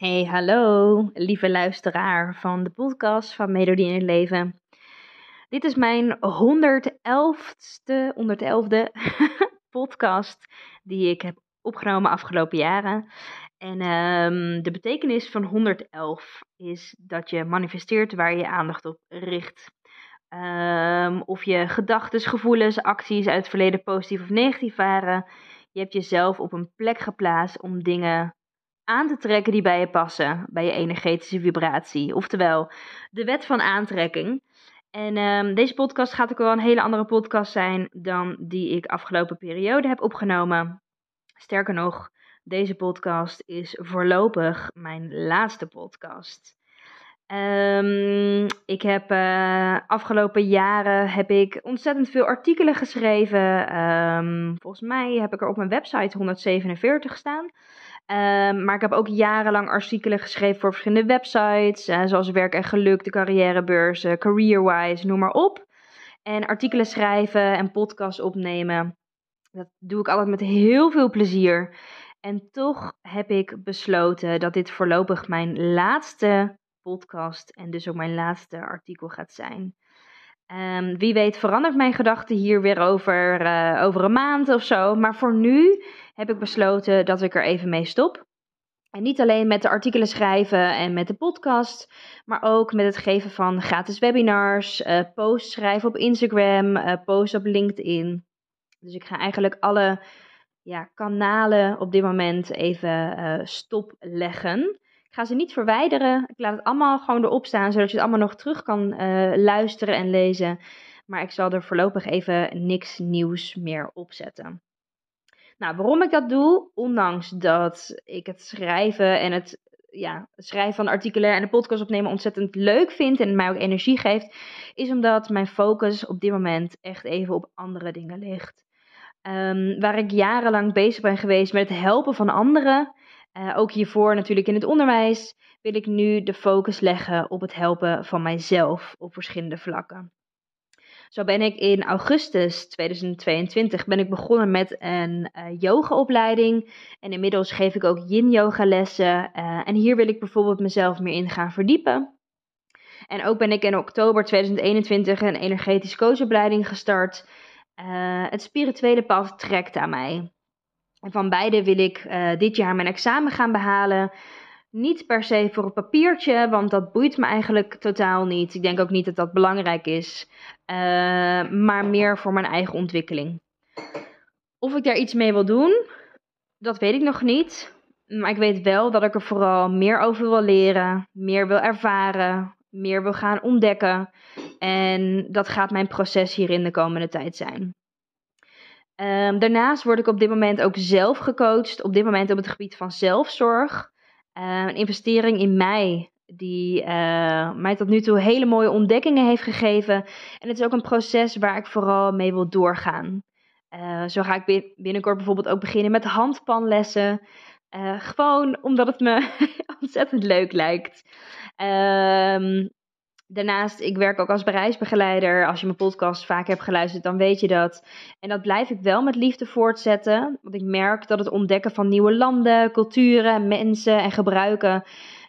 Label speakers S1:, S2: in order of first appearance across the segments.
S1: Hey, hallo, lieve luisteraar van de podcast van Melodie in het Leven. Dit is mijn 111ste, 111e podcast die ik heb opgenomen afgelopen jaren. En um, de betekenis van 111 is dat je manifesteert waar je aandacht op richt. Um, of je gedachten, gevoelens, acties uit het verleden positief of negatief waren. Je hebt jezelf op een plek geplaatst om dingen aan te trekken die bij je passen, bij je energetische vibratie. Oftewel, de wet van aantrekking. En um, deze podcast gaat ook wel een hele andere podcast zijn dan die ik afgelopen periode heb opgenomen. Sterker nog, deze podcast is voorlopig mijn laatste podcast. Um, ik heb uh, afgelopen jaren heb ik ontzettend veel artikelen geschreven. Um, volgens mij heb ik er op mijn website 147 staan. Um, maar ik heb ook jarenlang artikelen geschreven voor verschillende websites, uh, zoals Werk en Geluk, de carrièrebeurs, Careerwise, noem maar op. En artikelen schrijven en podcasts opnemen, dat doe ik altijd met heel veel plezier. En toch heb ik besloten dat dit voorlopig mijn laatste podcast en dus ook mijn laatste artikel gaat zijn. Um, wie weet verandert mijn gedachten hier weer over, uh, over een maand of zo. Maar voor nu heb ik besloten dat ik er even mee stop. En niet alleen met de artikelen schrijven en met de podcast, maar ook met het geven van gratis webinars, uh, posts schrijven op Instagram, uh, posts op LinkedIn. Dus ik ga eigenlijk alle ja, kanalen op dit moment even stopleggen. Ik ga ze niet verwijderen. Ik laat het allemaal gewoon erop staan, zodat je het allemaal nog terug kan uh, luisteren en lezen. Maar ik zal er voorlopig even niks nieuws meer opzetten. Nou, waarom ik dat doe, ondanks dat ik het schrijven en het ja, schrijven van artikelen en de podcast opnemen ontzettend leuk vind en mij ook energie geeft, is omdat mijn focus op dit moment echt even op andere dingen ligt. Um, waar ik jarenlang bezig ben geweest met het helpen van anderen, uh, ook hiervoor natuurlijk in het onderwijs, wil ik nu de focus leggen op het helpen van mijzelf op verschillende vlakken. Zo ben ik in augustus 2022 ben ik begonnen met een uh, yogaopleiding. En inmiddels geef ik ook yin yoga lessen. Uh, en hier wil ik bijvoorbeeld mezelf meer in gaan verdiepen. En ook ben ik in oktober 2021 een energetisch coachopleiding gestart. Het spirituele pad trekt aan mij. Van beide wil ik dit jaar mijn examen gaan behalen. Niet per se voor een papiertje, want dat boeit me eigenlijk totaal niet. Ik denk ook niet dat dat belangrijk is, uh, maar meer voor mijn eigen ontwikkeling. Of ik daar iets mee wil doen, dat weet ik nog niet. Maar ik weet wel dat ik er vooral meer over wil leren, meer wil ervaren, meer wil gaan ontdekken. En dat gaat mijn proces hier in de komende tijd zijn. Um, daarnaast word ik op dit moment ook zelf gecoacht, op dit moment op het gebied van zelfzorg. Uh, een investering in mij, die uh, mij tot nu toe hele mooie ontdekkingen heeft gegeven. En het is ook een proces waar ik vooral mee wil doorgaan. Uh, zo ga ik binnenkort bijvoorbeeld ook beginnen met handpanlessen. gewoon omdat het me ontzettend leuk lijkt. Ehm, Daarnaast, ik werk ook als bereisbegeleider. Als je mijn podcast vaak hebt geluisterd, dan weet je dat. En dat blijf ik wel met liefde voortzetten. Want ik merk dat het ontdekken van nieuwe landen, culturen, mensen en gebruiken.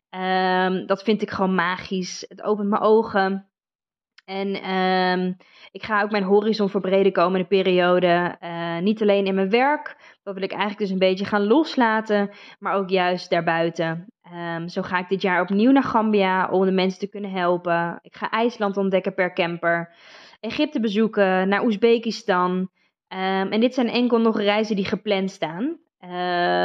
S1: Um, dat vind ik gewoon magisch. Het opent mijn ogen. En um, ik ga ook mijn horizon verbreden komende periode. Uh, niet alleen in mijn werk, dat wil ik eigenlijk dus een beetje gaan loslaten, maar ook juist daarbuiten. Um, zo ga ik dit jaar opnieuw naar Gambia om de mensen te kunnen helpen. Ik ga IJsland ontdekken per camper. Egypte bezoeken, naar Oezbekistan. Um, en dit zijn enkel nog reizen die gepland staan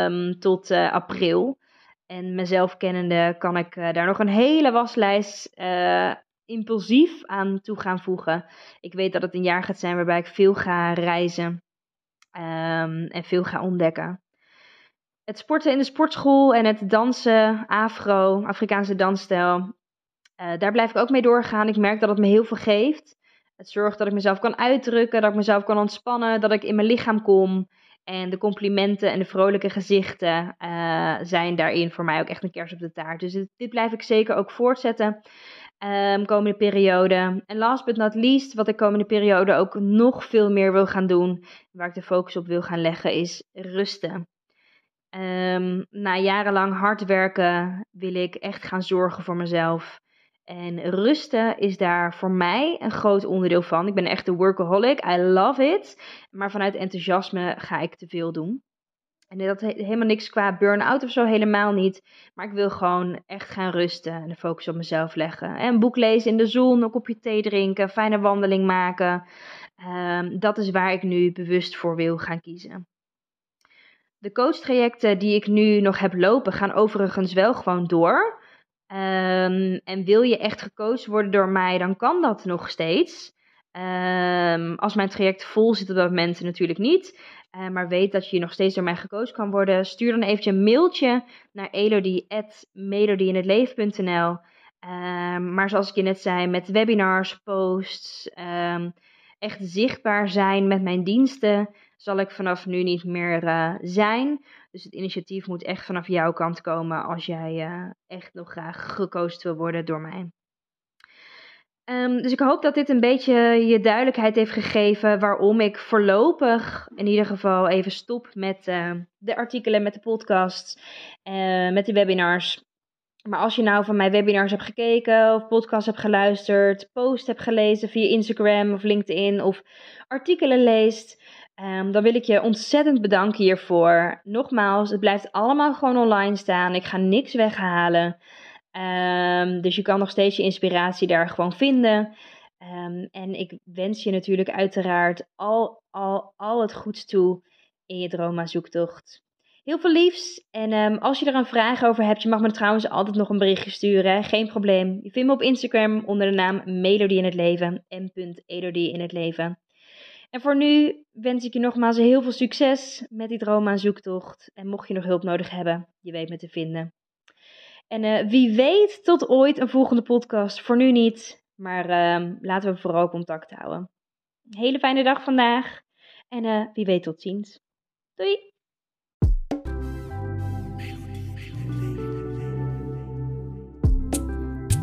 S1: um, tot uh, april. En mezelf kennende kan ik uh, daar nog een hele waslijst uh, impulsief aan toe gaan voegen. Ik weet dat het een jaar gaat zijn waarbij ik veel ga reizen en veel ga ontdekken het sporten in de sportschool en het dansen, afro, Afrikaanse dansstijl, uh, daar blijf ik ook mee doorgaan. Ik merk dat het me heel veel geeft. Het zorgt dat ik mezelf kan uitdrukken, dat ik mezelf kan ontspannen, dat ik in mijn lichaam kom. En de complimenten en de vrolijke gezichten uh, zijn daarin voor mij ook echt een kers op de taart. Dus dit, dit blijf ik zeker ook voortzetten um, komende periode. En last but not least, wat ik komende periode ook nog veel meer wil gaan doen, waar ik de focus op wil gaan leggen, is rusten. Um, na jarenlang hard werken wil ik echt gaan zorgen voor mezelf. En rusten is daar voor mij een groot onderdeel van. Ik ben echt een workaholic. I love it. Maar vanuit enthousiasme ga ik te veel doen. En dat helemaal niks qua burn-out of zo, helemaal niet. Maar ik wil gewoon echt gaan rusten en de focus op mezelf leggen. En een boek lezen in de zon, een kopje thee drinken, fijne wandeling maken. Um, dat is waar ik nu bewust voor wil gaan kiezen. De coachtrajecten die ik nu nog heb lopen, gaan overigens wel gewoon door. Um, en wil je echt gecoacht worden door mij, dan kan dat nog steeds. Um, als mijn traject vol zit op dat moment natuurlijk niet. Uh, maar weet dat je nog steeds door mij gecoacht kan worden. Stuur dan eventjes een mailtje naar elodie.melodieinhetleven.nl um, ehm, Maar zoals ik je net zei, met webinars, posts, echt zichtbaar zijn met mijn diensten, zal ik vanaf nu niet meer uh, zijn. Dus het initiatief moet echt vanaf jouw kant komen als jij uh, echt nog graag gecoacht wil worden door mij. Um, dus ik hoop dat dit een beetje je duidelijkheid heeft gegeven waarom ik voorlopig in ieder geval even stop met uh, de artikelen, met de podcasts, met de webinars. Maar als je nou van mijn webinars hebt gekeken of podcasts hebt geluisterd, post hebt gelezen via Instagram of LinkedIn of artikelen leest, um, dan wil ik je ontzettend bedanken hiervoor. Nogmaals, het blijft allemaal gewoon online staan. Ik ga niks weghalen. Um, dus je kan nog steeds je inspiratie daar gewoon vinden. Um, en ik wens je natuurlijk uiteraard al, al, al het goeds toe in je droma-zoektocht. Heel veel liefs. En um, als je er een vraag over hebt, je mag me trouwens altijd nog een berichtje sturen. Geen probleem. Je vindt me op Instagram onder de naam Melodie in het Leven. M.elodie in het Leven. En voor nu wens ik je nogmaals heel veel succes met die droma-zoektocht. En mocht je nog hulp nodig hebben, je weet me te vinden. En uh, wie weet tot ooit een volgende podcast. Voor nu niet, maar uh, laten we vooral contact houden. Hele fijne dag vandaag en uh, wie weet tot ziens. Doei!